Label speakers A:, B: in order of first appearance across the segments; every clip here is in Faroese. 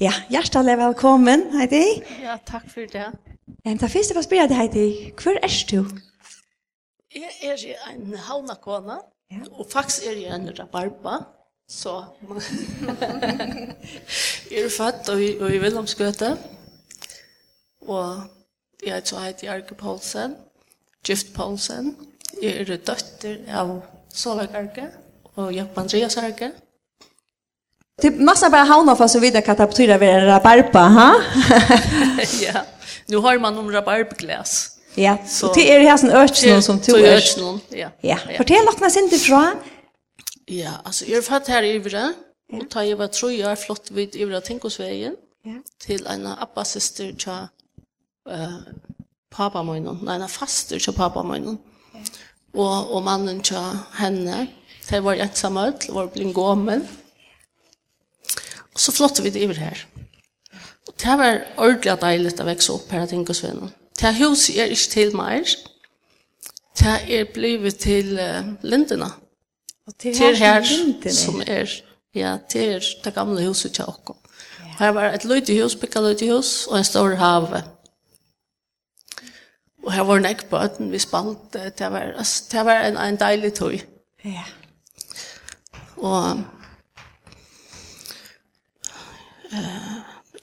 A: Ja, hjertelig velkommen, Heidi.
B: Ja, takk for det.
A: En, da først jeg får spørre deg, Heidi, hvor er du?
B: Jeg er en havnakone,
A: ja.
B: og faktisk er jeg en rabarba, så jeg er født og, og i Vilhelmsgøte, og jeg er så heit Jarke Poulsen, Gift Poulsen, jeg er døtter av Solveig Arke og Jakob Andreas Arke,
A: Typ massa bara hauna för så vidare kan ta betyda vi en rabarba, ha?
B: ja. Nu har man om rabarbglas.
A: Ja.
B: Så
A: det är det här som örtsnon
B: som
A: tog örtsnon.
B: Ja.
A: Ja. Fortell något sin inte från.
B: Ja, alltså jag är född här i Ivre. Och tar jag var tror jag flott vid Ivre Tinkosvägen.
A: Ja.
B: Till en appa syster tja eh pappa min, nej, en faster tja pappa min. Och och mannen tja henne. Det var ett samöt, var blivit gåmen. Mm Og så flott vi det iver her. Og det var ordentlig deilig å vekse opp her av Tingosvennen. Det huset er ikke til meg. Det er blivet til uh, lindene.
A: Og
B: det er her som er, ja, det er det gamle huset til åkken. Her var et løyte hus, bygget løyte hus, og en stor have. Og her var en ekbøten, vi spalt, det var, altså, det var en, en deilig tøy.
A: Ja.
B: Og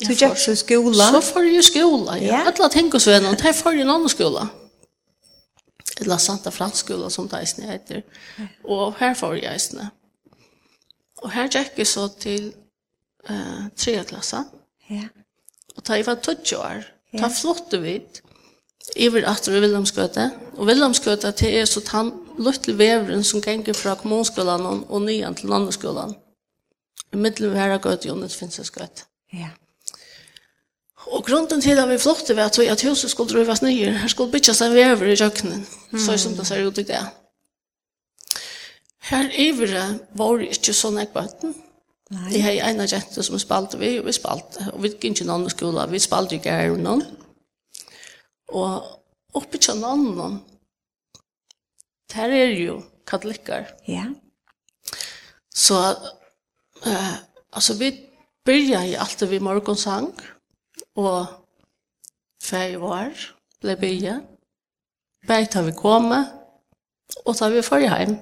A: Så gikk til skola?
B: Så får jeg skola, ja. Alla tenker så enn, det der får jeg en annen skola. Eller Santa Frans skola, som det eisne heter. Og her får jeg eisne. Og her gikk jeg så til uh, tre klasse.
A: Ja.
B: Og da jeg var 20 år, da flotte vi iver at vi Vilhelmsgøte. Og Vilhelmsgøte, det er så tann løttel veveren som ganger fra kommunskolan og nyan til landeskolan. Mm i middelen her er gøtt, Jonas finnes det gøtt.
A: Ja.
B: Og grunden til at vi flotte var at huset skulle drøves nye. Her skulle bytjes en vever i kjøkkenen, så som det ser ut i det. Her ivre var det ikke sånn jeg bøtten.
A: Nei.
B: Jeg har en av jenter som spalte vi, og vi spalte. Og vi gikk ikke noen skola, vi spalte ikke her noen. Og oppe til noen, der er jo katolikker.
A: Ja.
B: Så Eh, alltså vi börjar ju alltid vid morgonsang och färg var blev börja. Bägt har vi kommit och tar vi för hem.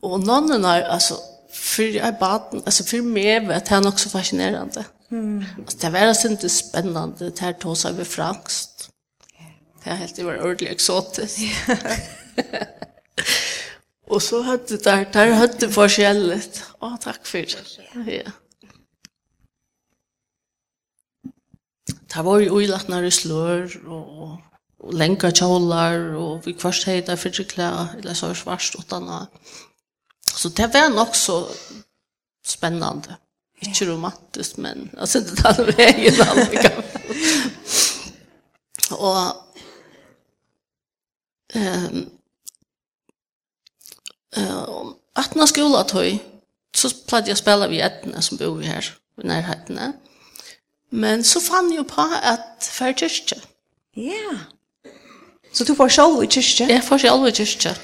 B: Och nonnorna, alltså för barn, alltså för mig vet han också fascinerande. Mm. Alltså, det var alltså inte spännande, det här tog sig över franskt. Det är helt det var ordentligt exotiskt. Och så hade där där hade forskjelligt. Åh, tack för det. Ja. Det var ju når det slår och, og länka kjolar och vi kvarst hejda fyrtjeklä eller så svarst utan Så det var nok så spännande. Inte romantisk, men alltså det där vägen aldrig og och ehm Uh, at når skola tog, så pleide jeg å spille ved etene som bor her, i nærhetene. Men så fann jeg på at før kyrkje.
A: Ja. Yeah. Så du får selv i kyrkje?
B: Jeg får selv i kyrkje.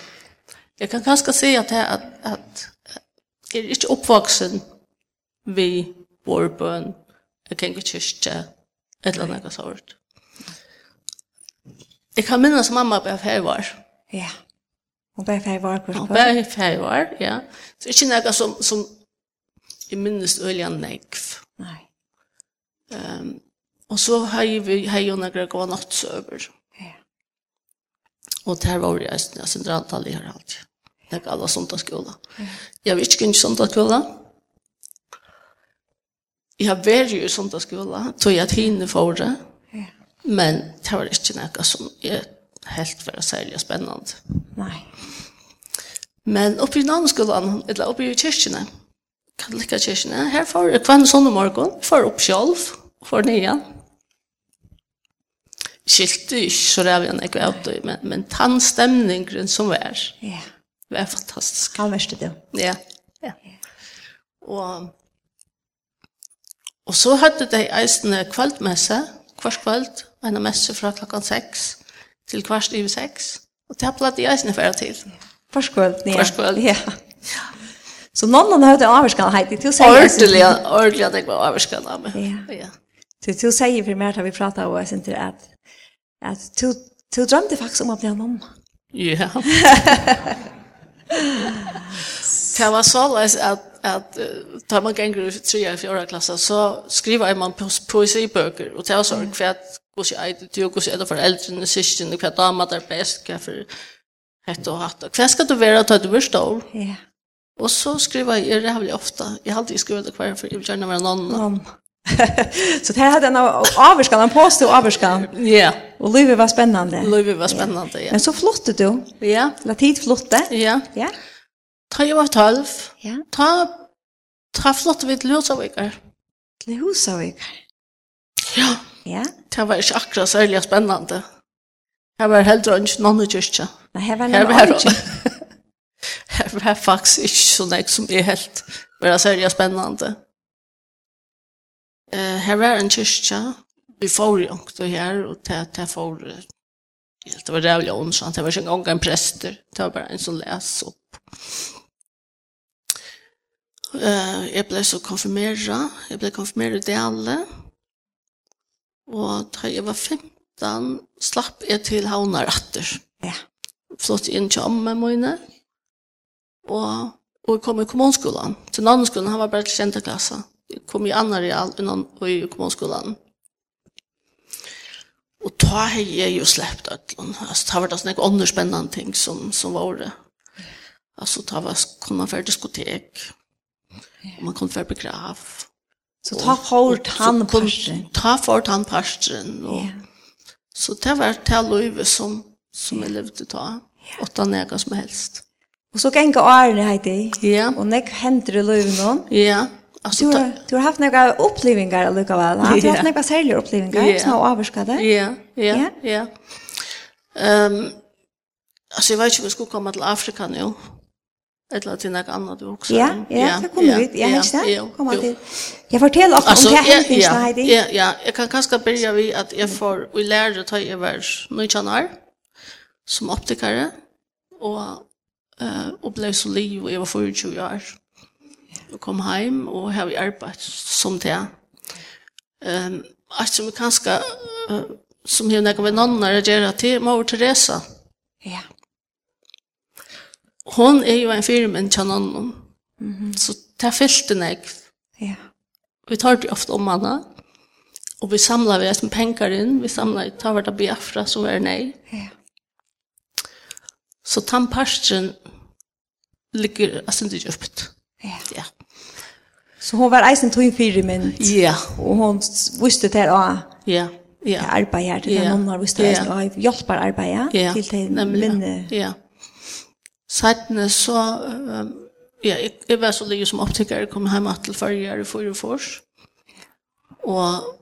B: Jeg kan kanskje si at jeg, at, at jeg er ikke oppvoksen ved vår bøn, jeg kan ikke kyrkje, et eller annet sånt. Jeg kan minnes mamma på at jeg var.
A: Ja. Yeah bare ble ferdig var på
B: skolen?
A: Hun
B: bare fem år, ja. Så ikke noe som, som jeg minnes øye nekv.
A: Nei.
B: Um, og så har jeg vi har jo noen gå nattsøver.
A: Ja.
B: Og der var jeg nesten, jeg synes antallet her alt. Det er alle søndagsskolen. Ja. Jeg vet ikke kunne søndagsskolen. Jeg har vært jo i søndagsskolen, tog jeg at henne for det.
A: Ja.
B: Men det var ikke noe som jeg helt vara särskilt spännande.
A: Nej.
B: Men uppe i namnskolan, eller uppe i kyrkorna, katolika kyrkorna, här får jag kvann sån morgon, får upp själv, får nya. Skilt du så där vi än gick ut, men, men tandstämningen som var,
A: ja.
B: var fantastisk.
A: Han värste det.
B: Ja. ja. Og, og så hadde de eisen kvaltmesse, kvart kvalt, en messe fra klokkan seks, til kvart i seks. Og det har platt i eisene for til.
A: Forskål, ja.
B: Forskål,
A: ja. Så noen har hørt en avvarskalhet.
B: Ordentlig, ordentlig at jeg var avvarskene av meg.
A: Ja.
B: Så
A: du sier for meg at vi pratet om oss inntil at, at du, du drømte faktisk om å bli en mamma.
B: Ja. Det var så løs at, at uh, da man ganger i 3 og 4 klasse, så skriver man poesibøker, og det var så for at hvordan jeg er det, hvordan er det foreldrene, syskene, hva damer der best, hva for hett og hatt. Hva skal du være til du blir stor?
A: Ja.
B: Og så skriver jeg det veldig ofte. Jeg har alltid skrevet det hver, for jeg vil gjerne være noen.
A: Noen. så det hadde en avvarskan, en påstå avvarskan.
B: Ja.
A: Och livet var spännande.
B: Livet var spännande, ja.
A: Men så flottet du.
B: Ja.
A: La tid flotte.
B: Ja.
A: Ja.
B: Ta jag var tolv.
A: Ja.
B: Ta, ta flotte vid
A: Ljusavikar. Ljusavikar.
B: Ja.
A: Ja.
B: Det var ikke akkurat særlig spennende. Her var heller ikke noen kyrkja.
A: Nei, her var noen kyrkja.
B: Her var faktisk ikke så nek som er helt, var særlig spennende. Uh, her var en kyrkja, vi får jo ikke her, og det, det får det var rævlig ondskant, det var ikke engang en prester, det var bare en som les opp. Uh, jeg ble så konfirmeret, jeg ble konfirmeret i alle, og Og da jeg var 15, slapp jeg til havnaratter.
A: Ja.
B: Flott inn til omme mine. Og, og jeg kom i kommunskolen. Til navneskolen, han var bare til kjente klasse. Jeg kom i andre real innan i kommunskolen. Og da har jeg jo släppt ötlån. Alltså, det har varit sådana andre spennende ting som, som var det. Altså, det var, kunde man för diskotek. Och man kom för begrav.
A: Så ta for han på
B: ta for tannparsten. pasten
A: och
B: så det var det livet som som jeg levde ta åtta nega som helst.
A: Og så gänga årene, Heidi.
B: Ja.
A: Og nek hender i livet noen.
B: Ja. Altså,
A: du, har, du har haft några upplevelser eller Ja. Du Har du
B: haft
A: några särskilda upplevelser
B: ja.
A: som har överskat
B: Ja, ja,
A: ja.
B: ja. Um, altså, jeg vet ikke om jeg skulle komme til Afrika nu. Eller til noe annet du også.
A: Ja, ja, det kommer vi. Ja, ikke det? Kommer til. Jeg forteller også
B: altså,
A: om det her
B: hendelsen,
A: Heidi.
B: Ja, ja. Jeg kan kanskje begynne ved at jeg får, vi lærer å ta i vers 9 som optikere, og uh, opplevde så liv, og jeg var 24 år. Jeg kom hjem, og har vi arbeidt som det. Um, at som vi kanskje, uh, som hun har vært noen når jeg gjør til, Mor Teresa.
A: Ja
B: hon er jo en firmen til noen. Mm -hmm. Så det fyllte jeg.
A: Ja.
B: Vi tar det ofte om henne. Og vi samlar vi er som penger inn. Vi samlar i Tavarda Biafra som er nei.
A: Ja.
B: Så tannparsten ligger altså ikke djupt.
A: Ja.
B: ja.
A: Så hon var eisen tog en firmen.
B: Ja.
A: Og hon visste det å
B: Ja.
A: Ja. Det arbeidet.
B: Ja.
A: Noen har visst
B: Ja.
A: Ja. Og hjelper arbeidet
B: ja.
A: til
B: det
A: minne.
B: Ja. ja Sættene så, ja, jeg, var så lige som optiker, kom hjem til førre i Førefors. Og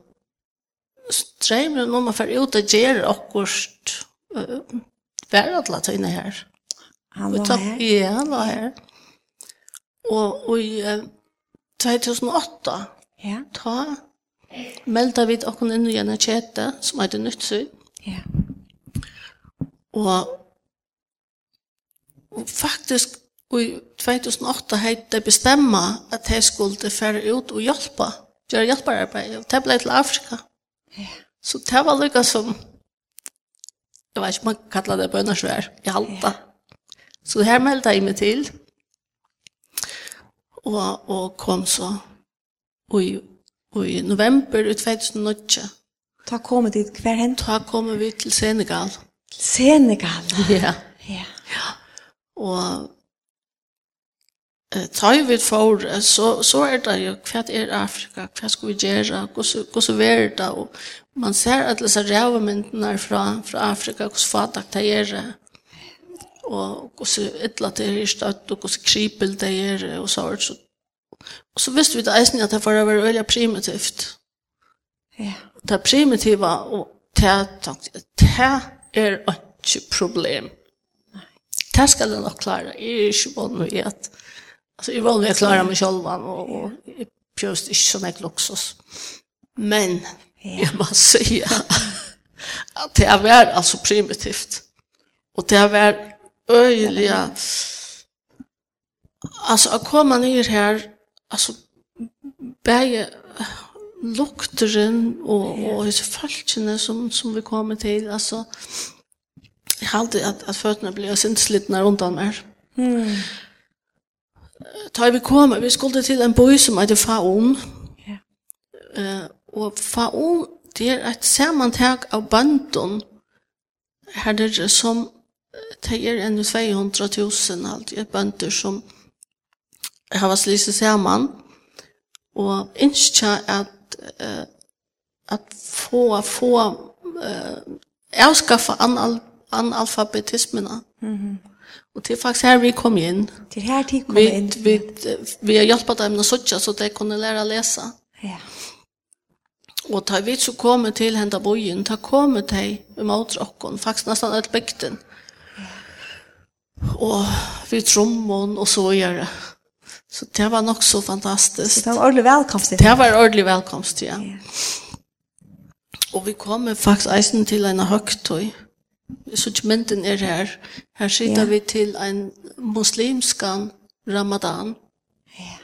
B: streimer må man får ut og gjør akkurat uh, hver la tøyne her.
A: Han var her?
B: Ja, han var her. Og i uh, 2008,
A: ja.
B: ta, meldte vi dere inn i en kjete som heter Nyttsøy.
A: Ja.
B: Og faktisk i 2008 heit de bestemma at de skulle fære ut og hjelpa, gjøre hjelpararbeid, og det ble til Afrika. Ja. Så det var lykka som, jeg vet ikke om man kallar det bønnersvær, i halta. Ja. Så her meldte jeg meg til, og, og kom så, i, i, november i 2008.
A: Ta kom dit, hver hen?
B: Da kom vi til Senegal.
A: Senegal?
B: Ja.
A: Ja.
B: Og eh tøy við for så så er det jo kvært er Afrika, kvært skal vi gjøre, hvordan hvordan er det og man ser at disse rævmyndene fra fra Afrika, hvordan fatak det er og hvordan illa det er støtt og hvordan kripel det er og så er så og så visste vi det eisen at det var å være primitivt.
A: Ja.
B: Det primitiva og det, det er ikke problem det skal jeg nok klare. Jeg er ikke vann og et. Altså, jeg vann og jeg klarer meg selv, og, og jeg prøvde ikke sånn et luksus. Men jeg må si at det er vært altså primitivt. Og det er vært øyelig Altså, å komme ned her, altså, bare lukteren og, og disse falskene som, som vi kommer til, altså, jag har alltid att, att fötterna blir synslitna runt om. Mm. Ta vi kom, vi skulle till en by som heter Faun. Ja. Eh, och Faon, det är ett sammantag av bandon här det som det är en 200 000 allt bönder som har varit lyset samman och inte att uh, att få få uh, avskaffa anal analfabetismene. Mm. Og til faktisk her vi kom inn.
A: Til her tid kom
B: vi,
A: inn.
B: Vi, vi har hjulpet dem å sitte, så de kunne lære å lese.
A: Ja.
B: Og da vi så kom til hendet bojen, da kom de imot oss, faktisk nesten et bygden. Ja. Og vi trommer og så gjør det. Så det var nok så fantastisk.
A: Så det var ordentlig velkomst?
B: Det var ordentlig velkomst, ja. ja. Og vi kommer faktisk eisen til en høgtøy. Ja sortimenten er her. Her sitter ja. vi til en muslimskan ramadan. Ja.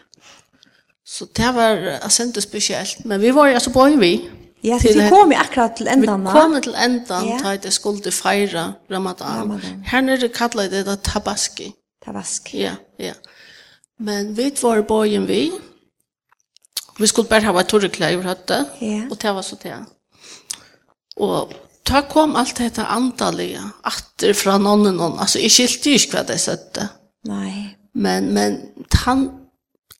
B: Så det var assente spesielt. Men vi var altså på vi.
A: Ja, så vi kom jo akkurat til endan.
B: Vi kom til endan ja. til at jeg skulle feire ramadan. ramadan. Her nere kallet det da tabaski.
A: Tabaski.
B: Ja, ja. Men vi var på vi. Vi skulle bare ha et torreklær i høttet.
A: Ja.
B: Og det var så det. Og ta kom allt detta antaliga åter från någon någon alltså i skilt ju kvad det sätta.
A: Nej.
B: Men men han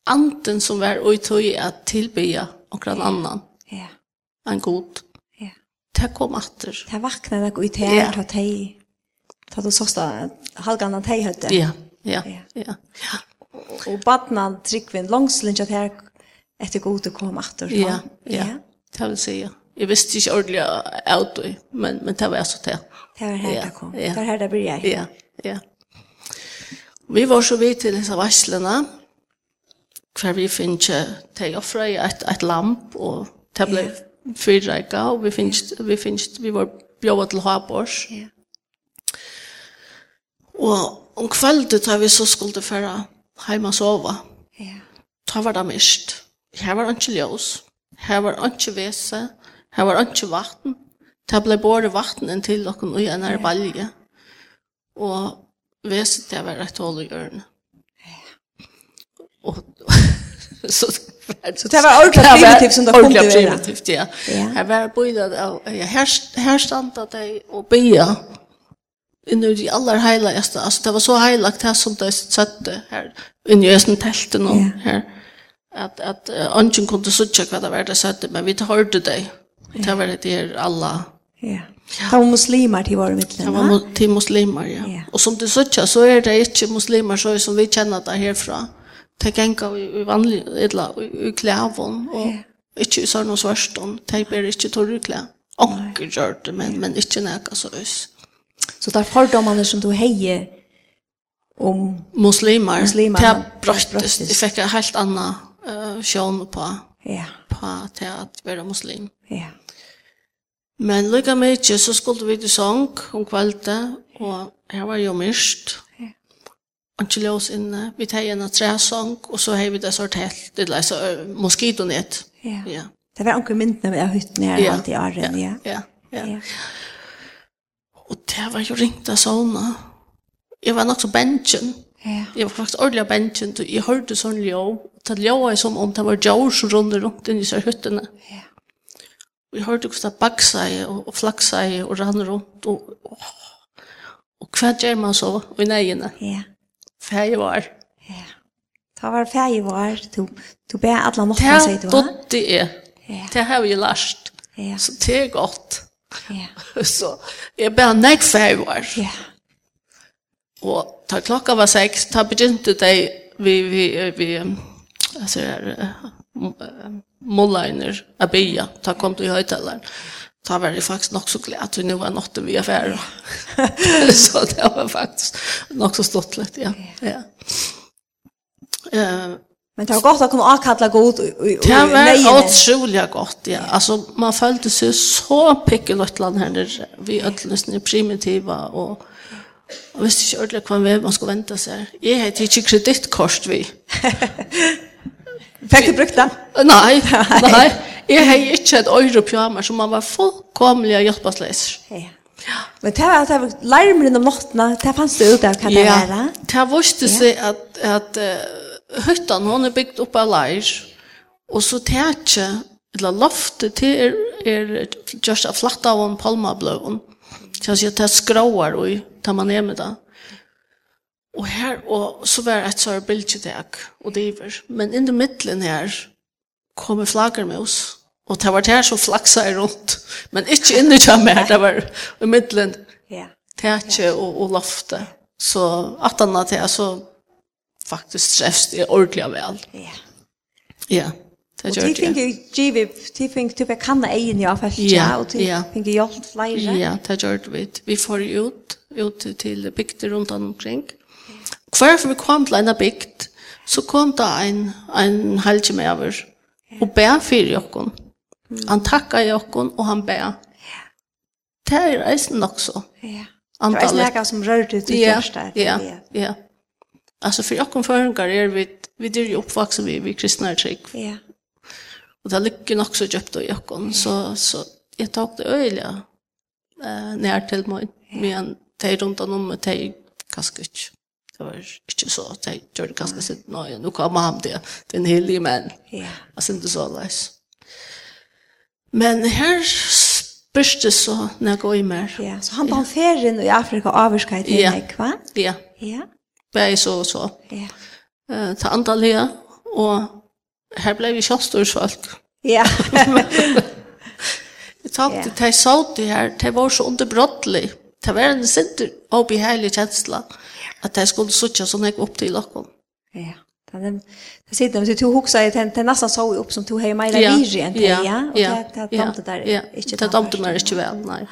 B: anten som var och tog att tillbe och någon annan.
A: Ja.
B: En god.
A: Ja.
B: Ta kom åter.
A: Ta vakna där ut här ta te. Ta då såsta halgan te hade.
B: Ja. Ja. Ja. Ja.
A: Och badnan tryckvin långslinjat här efter gode kom komma åter.
B: Ja. Ja. Det vill säga. Jeg visste ikke ordentlig av det, men, men det var jeg så til.
A: Det var her ja, det kom. Ja. Det var her det ble jeg.
B: Ja, ja. Vi var så vidt til disse varslene, hver vi finnes til offre i et, et lamp, og det ble fyrreika, og vi finnes, vi finnes, vi var bjøvet til Havbors. Ja. Og om kveldet da vi så skulle føre hjemme og sove,
A: ja.
B: da var det mist. Her var det ikke ljøs, her var det ikke vese, Her var ikke vatten. Det ble både vatten inn til dere og en er balje. Og veset det var et hål i ørene. Og så
A: Så det var ordentlig primitivt som det kom til å være.
B: primitivt, ja. Her var bøyda, her stand at jeg og bøyda inne i de aller heiligste, altså det var så heilagt det som det sette her, inne i hesten telten og her, at, at uh, ønsken kunne suttje hva det var det sette, men vi hørte det, Det var det där alla.
A: Ja. Det var muslimer till våra mittlen.
B: Det var till muslimer, ja. Och som det sa så är det inte muslimer så som vi känner det härifrån. Det gänga i vanlig eller i klävon och inte i sån svärst om det blir inte torrklä. Och gör det men men inte näka så is.
A: Så där fördomarna som du hejer om
B: muslimer. muslimer. Det är. Det fick en helt annan uh, sjön på,
A: Ja.
B: på att vara muslim.
A: Ja.
B: Men lykka mykje, så skulle vi til sång om kveldet, og her var jo myrst. Og ikke lås inne. Vi tar igjen tre sång, og så har vi det sort helt, det er så moskitonett.
A: Ja. ja. Det var anker myndene med hytten her, ja. alt i åren,
B: ja. Ja, ja. ja. Og det var jo ringt av sånne. Jeg var nok så bensjen.
A: Ja.
B: Jeg var faktisk ordentlig av bensjen, og jeg hørte sånn ljå. Det ljå er som om det var ljå som rundt rundt inn i sørhyttene.
A: Ja.
B: Og jeg hørte hvordan det baksa og, og flaksa og rann rundt, og, og, og hva gjør man så, i nøyene?
A: Ja.
B: Fæg var.
A: Ja. Det var fæg var, du, du ber alle måttene seg du
B: har. Det er
A: det.
B: Det har vi lært.
A: Ja.
B: Så det er godt. Ja. så jeg ber nek fæg var.
A: Ja.
B: Og da klokka var seks, da begynte de, vi, vi, vi, altså, mullainer a bya, ta kom til høytalaren. Ta var det faktisk nok så glad at vi nu var nått vi affär. så det var faktiskt nok så stått lätt, ja. ja.
A: Eh, men det var gott att kunna avkalla god
B: Det var utrolig gott, ja. Alltså man følte sig så pickelöttland här nere. Vi ötlades er primitiva och Jag visste inte ordentlig hva man skulle vente seg. Jeg heter ikke kreditkort, vi.
A: Fikk du brukt det?
B: Nei, nei. Jeg har ikke et øyre på meg, så man var fullkomlig hjelpeløs.
A: Ja. Ja. Men det var, det var larmen om nattene, det fanns det ut av hva det var.
B: Ja, det visste seg at, at uh, høytan hun er bygd opp av leir, og så tætje, eller loftet til er, er just av flatt av en palmabløven. Så jeg sier at det skråer og tar man ned med det. Og her, og så var et sår bildtidek og diver. Men inn i middelen her kom en flagger med oss. Og det var her som flaksa er rundt. Men ikke inni kjem her, det var i middelen.
A: Ja.
B: Tætje og, og lofte. Så at han at jeg så faktisk treffs det ordentlig vel.
A: Ja.
B: Ja. Det gjør det.
A: Og de finner givet, de finner typ jeg kan egen i avfærsja,
B: ja,
A: og de finner hjelp flere.
B: Ja, det gjør det. Vi får ut, ut til bygder rundt omkring. Ja Hver vi kom til en bygd, så kom det en, en halvtime over og be for jokken. Han takka jokken, og han be. Det er reisen nok så.
A: Ja. Det var
B: eisen
A: noe som rørte ut i første.
B: Ja, ja. Altså for jokken føringer er vi, vi er jo oppvaksen vi, vi kristne er trygg.
A: Ja.
B: Og det lykker nok så kjøpt av jokken, så, så jeg tok det øyelig uh, nær til meg, men det er rundt om det er ganske ikke. Det var ikke så at jeg gjør det ganske sitt. Nå, nå kommer han til den hellige menn.
A: Ja.
B: Altså, synes det så leis. Men her spørste så når jeg går i mer.
A: Ja, så han var ferien i Afrika og i til
B: ja.
A: meg, hva?
B: Ja.
A: Ja.
B: Bare så og så.
A: Ja.
B: Uh, til Antalya, og her ble vi kjøstorsvalg.
A: Ja.
B: jeg tenkte, til, jeg sa det her, det var så underbrottelig. Det var en sinter og beheilig kjensla. Ja at jeg skulle suttje sånn jeg opp til dere.
A: Ja, det er det sitter men du huxar att det nästan så upp som du hej mig där vid igen ja och det det tomte
B: där
A: inte
B: det tomte när det väl nej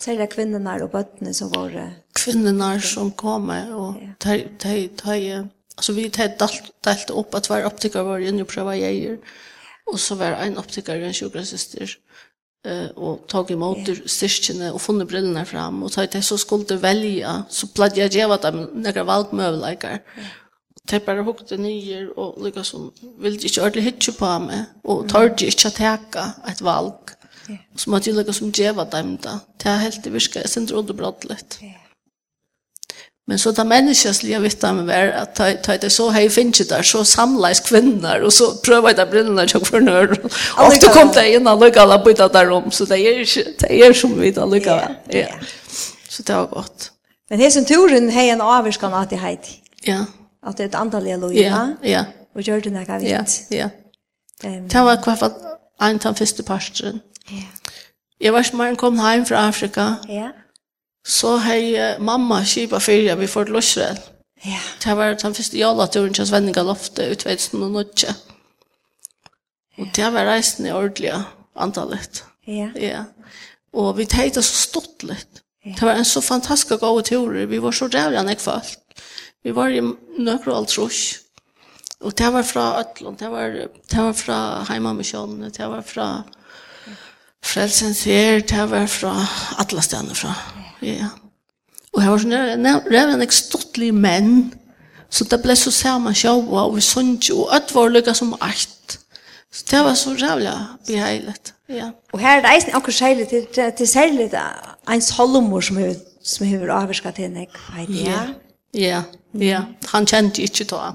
A: så det kvinnorna och barnen som var
B: kvinnorna som kom och ta ta ta alltså vi hade allt allt upp att vara optiker var ju nu prova jag och så var en optiker en sjukgymnast eh och tog emot yeah. styrkene och funne brillene fram och tog det så skulle välja så pladde jag geva dem några valgmöjligheter. Yeah. Teppar hukte nyer og lika som ville ikke ordentlig hitje på meg og torgde inte att teka et valg. Yeah. Så man ju lika som geva dem da Det er helt det virkar, jag syns inte underbrådligt. Yeah. Men så det menneskesliga med var at ta, ta det så hei finnes där så samlas kvinnor och så prövar det brillene til för nør. Og du kom det en alla gala på det där om så det är inte det är som vi da lucka. Ja. Så det var godt.
A: Men hesen turen hej en avskan at det heit.
B: Ja.
A: Att det är ett antal lelo
B: ja. Ja.
A: Och gjør det
B: några
A: vitt.
B: Ja. Ja.
A: Ehm.
B: Det var kvar en av första parten.
A: Ja.
B: Jag var smart kom hem från Afrika.
A: Ja
B: så hei mamma kjipa fyrir vi får til Israel.
A: Ja.
B: Det var den første jala-turen til Svenninga Loftet ut 2008. Og det var reisen i ordelig antallet.
A: Ja.
B: Ja. Og vi tenkte så stått litt. Det var en så fantastisk god tur. Vi var så rævlig enn jeg folk. Vi var i nøkro alt rusk. Og det var fra Øtland, det var, det var fra Heimamisjonen, det var fra Frelsens Her, det var fra alle stedene fra ja. Og her var sånn, reven ek stortlig menn, så det ble så samme sjåa, og vi sånn jo, og alt var lykka som alt. Så det var så rævlig beheilet, ja.
A: Og her er det eisen akkur særlig, til, til særlig en solomor som hever, som hever avvarskat henne, ikke? Ja,
B: ja, ja, han kjente ikke da.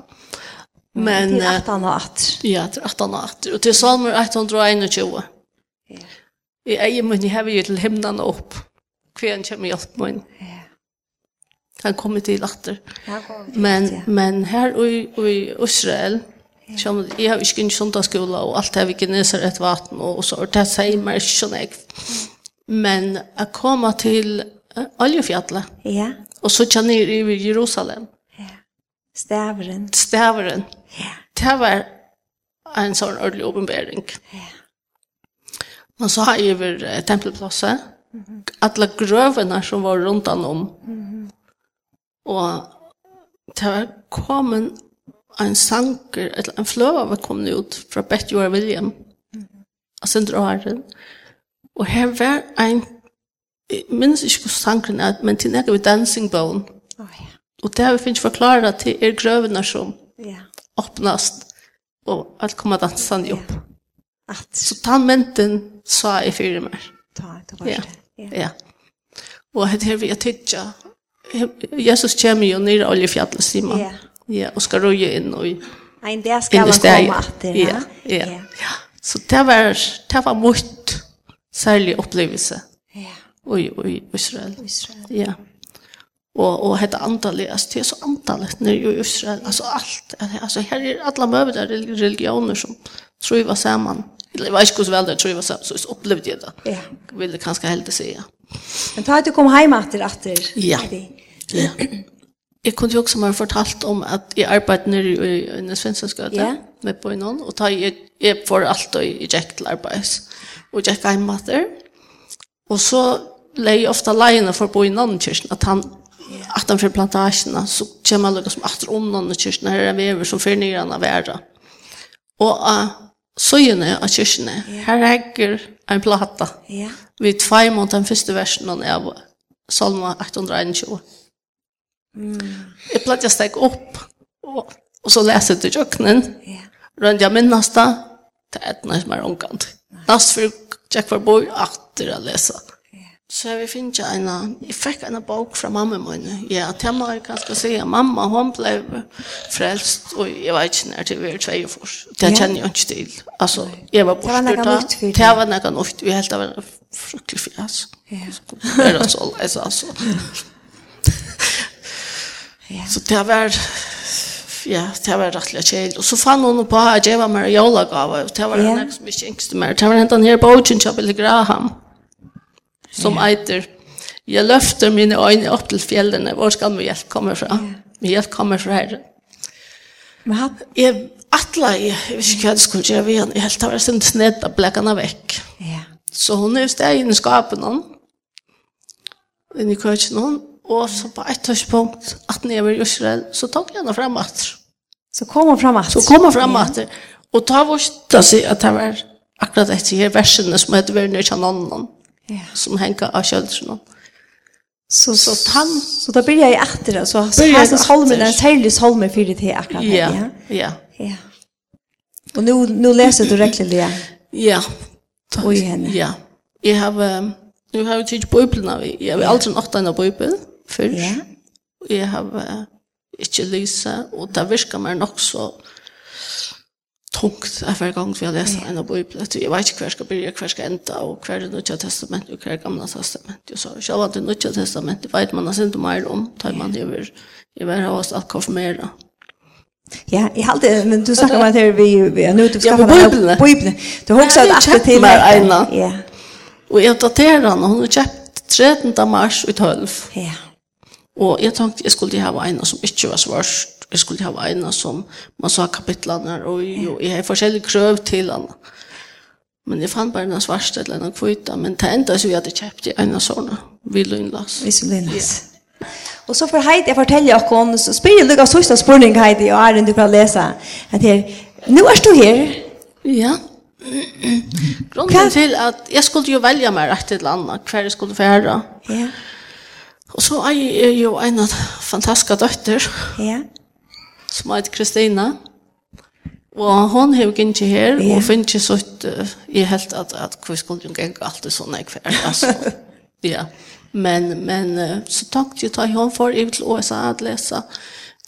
B: Men,
A: til 18 og 8.
B: Ja, til 18 og 8, og til salmer 121.
A: Ja.
B: Jeg er i jeg har jo til himnen opp. Ja hver kommer hjelp mun.
A: Ja.
B: Han kommer til
A: latter.
B: Men, men her i, i Israel, Som jag har ikke inte sånt skola och allt har vi ikke näsa et vatten och så det säger man inte sån jag. Men att komma till Oljefjallet.
A: Ja.
B: Och så kan ni i Jerusalem.
A: Ja. Stavren.
B: Stavren.
A: Ja.
B: Det var en sånn ordentlig åpenbering.
A: Ja.
B: Man så har ju över tempelplatsen alla grövena som var runt om. Mm. Och det var en, en sanker, eller en flöva kom ut från Betjora William. Mm. Och sen drar den. Och här var en, jeg minns ikke hvordan sangeren er, men til näka vi Dancing Bone.
A: Oh, ja.
B: Och det har vi finns förklara till er grövena som
A: ja.
B: åpnast och alt komma dansa opp. Ja.
A: Att.
B: Så ta menten sa i fyrir mer.
A: Ta, ta var det.
B: Ja.
A: Ja.
B: ja. Og hette her vi er tidsja. Jesus kommer jo nere oljefjallet, sier man.
A: Ja.
B: Ja, og skal røye inn og i
A: Nei,
B: der
A: skal han komme etter.
B: Ja, ja, ja. Så det var, det var mot særlig opplevelse.
A: Ja.
B: Og i Israel.
A: Israel.
B: Ja. Og, og hette antallet, altså det er så antallet nere i Israel, altså alt. Altså her er alle møver religioner som tror jeg var sammen. Eller jeg vet ikke hvordan vel det tror jeg var sammen, så opplevde jeg det.
A: Ja.
B: Vil det kanskje kanske hellre säga.
A: Men ta att du kom hem efter att
B: Ja. Ja. Jeg kunne jo også ha fortalt om at jeg arbeidde nere i den svenske skøte
A: ja.
B: med på noen, og da jeg, jeg får alt og jeg gikk til arbeids. Og jeg gikk hjemme der. Og så leier jeg ofte leiene for å bo i noen kyrkene, at han at han fyrir plantasjene, så kommer han liksom atter om noen kyrkene her er vever som fyrir nere han av verda. Og uh, søgjene av kyrkjene. Her henger en plata.
A: Ja.
B: Vi tvei mot den første versen av Salma 821. Mm. Jeg pleide å steg opp, og, og så leser jeg til kjøkkenen.
A: Ja.
B: Rønne jeg minnes det, det er et nødt mer omkant. Næst for jeg for bor, at jeg leser. Så jeg finner ikke en, jeg fikk en bok fra mamma min. Ja, det må jeg kanskje si mamma, hun ble frelst, og jeg vet ikke når det var tvei og fors.
A: Det
B: kjenner jeg ikke til. Altså, jeg var borte da.
A: Det var noe nytt for det.
B: Det var noe nytt, vi helt av en fruktelig fjas.
A: Ja.
B: Det var så leis,
A: altså.
B: Så det var, ja, det var rettelig kjell. Og så fann hun på at jeg var med jolagave, og det var en som ikke yngste mer. Det var hentan her bogen, Ocean Chapel Graham. Ja som yeah. eiter Jeg løfter mine øyne opp til fjellene. Hvor skal min hjelp komme fra? Yeah. Min hjelp kommer fra Herren.
A: Men han...
B: Jeg atla, jeg, jeg vet ikke hva jeg skulle gjøre ved henne. Jeg helt har vært sin snedd av blekkene vekk.
A: Yeah.
B: Så hun er jo sted inne i skapen henne. inn i køkken henne. Og så på et tørspunkt, at når jeg var i Israel, så tok jeg henne frem etter.
A: Så kom hon fram att.
B: Så kom hon fram att. og ta vår stöd sig at det var akkurat etter här versen som heter Verner Kjanannen
A: yeah.
B: som henger av kjølsen.
A: Så,
B: så, tann,
A: så då blir jag etter det, så hans holmen er særlig holmen för det här akkurat.
B: Ja,
A: ja.
B: ja.
A: Och nu, nu läser du räckligt det.
B: Ja.
A: Oj henne.
B: Ja. Jeg har, nu har jeg tidlig bøypelen av, jeg har aldri nått en av bøypelen før.
A: Ja.
B: Jeg har ikke lyset, og det virker meg nok så, tungt at hver gang vi har lest en av Bibelen. Jeg vet ikke hver skal begynne, hver skal enda, og hver er Nødja Testament, og hver er Gamla Testament. Og så selv om det er Nødja Testament, det vet man har sendt mer om, tar man det over, i hver av oss at konfirmere.
A: Ja, jag hade men du snakker om at vi vi nødt til å
B: skaffe Bibeln.
A: Bibeln. Du har också også
B: hatt
A: till
B: mig meg.
A: Ja,
B: Og jeg daterer henne, hun har kjøpt 13. mars i 12.
A: Ja.
B: Og jeg tenkte jeg skulle ha en som ikke var svars, jeg skulle ha ene som man sa kapitlene, og jo, jeg har forskjellige krøv til han. Men jeg fann bare en svarst eller en kvita, men det enda så vi hadde kjøpt i en av sånne, vi løgnlas.
A: Vi løgnlas. Ja. Og så for Heidi, jeg forteller dere, så spør jeg dere sørste spørning, Heidi, og Arjen, du kan lese, at her, nå er du her.
B: Ja. Grunnen til at jeg skulle jo velge meg rett til landet, hver jeg skulle være.
A: Ja.
B: Og så er jeg jo en fantastisk døtter.
A: Ja
B: som heter Kristina. Og hon har jo ikke her,
A: yeah.
B: og finner ikke uh, jeg helt at, at hvor skulle hun ikke alltid sånn jeg kvær, altså. ja. Men, men uh, så takk til at hon for ut til USA at lese.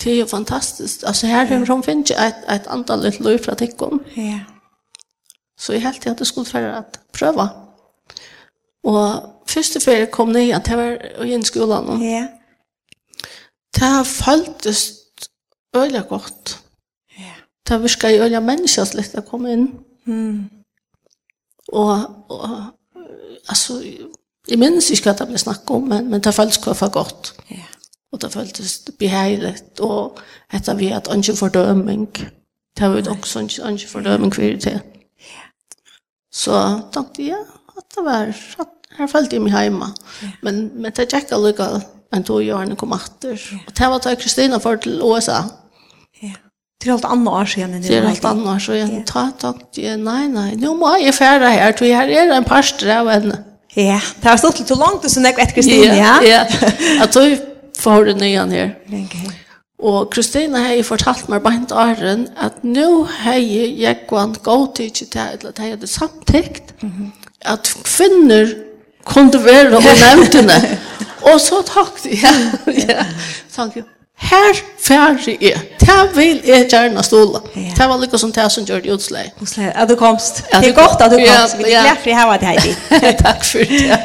B: Det er jo fantastisk. Altså her har hun finner ikke et, et antall litt løy fra tikkum.
A: Ja.
B: Så jeg helt at det skulle være at prøve. Og første ferie kom ned igjen, det var i skolen.
A: Ja. Yeah.
B: Det har føltes øyla godt.
A: Ja.
B: Det virker jo øyla mennesker litt å komme inn.
A: Mm.
B: Og, og altså, jeg minnes ikke hva det ble snakket om, men, men det føltes hva for godt.
A: Ja.
B: Og det føltes beheilig, og etter vi at ikke fordøming. Det var jo også ikke fordøming for det til. Så tenkte jeg at det var, at her følte jeg meg hjemme. Ja. Men, men det gikk allikevel, men tog jo henne kom etter. Ja. Og det var da Kristina for til USA.
A: Ja Det är allt annat år sedan.
B: Det är allt annat år sedan. Ta, ta, nej, nej. Nu må jag färra här, för här är en parstre av henne.
A: Ja, det har stått lite långt sen jag vet Kristina, ja.
B: Ja, jag tog för det nya här.
A: Okej.
B: Og Kristina har fortalt meg bant åren at nå har jeg gått gått til til at jeg hadde samtikt at kvinner kunne være og nevntene. og så takk, ja. ja. Takk, Her færre er. Det vil jeg gjerne ståle. Det var lykke som det som gjør det utslag.
A: Utslag, at du komst. Det
B: er
A: godt at du komst. Vi er
B: glad
A: for det her var det Heidi.
B: Takk for det.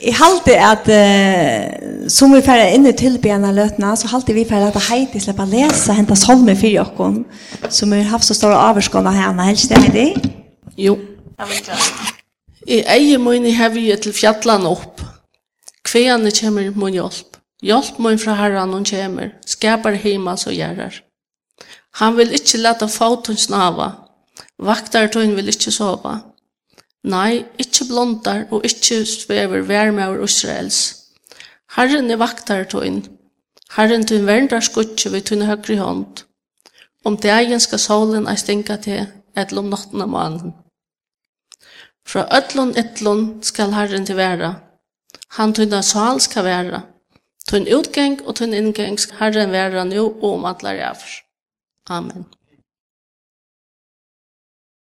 A: Jeg halte at uh, som vi færre inn i tilbjørnene løtene, så halte vi færre at Heidi slipper lese hentet salmer for dere, som har haft så store av henne. helst det, Heidi?
B: Jo. I eie mine har vi til fjallene opp. Kveene kommer min hjelp. Hjelp mun fra herran hon kjemur, skapar heima så gjerrar. Han vil ikkje lata fautun snava, vaktar tøyn vil ikkje sova. Nei, ikkje blondar og ikkje svever vermaur Israels. Herren er vaktar tøyn. Herren tøyn verndar skutje ved tøyn høgri hånd. Om dagen skal solen ei stinka til, etlom nottena mannen. Fra ötlun etlun skal Herren til være, Han tøyna sal skal være, Tunn utgang og tunn ingang, Herren være nå og om alla rävr. Amen.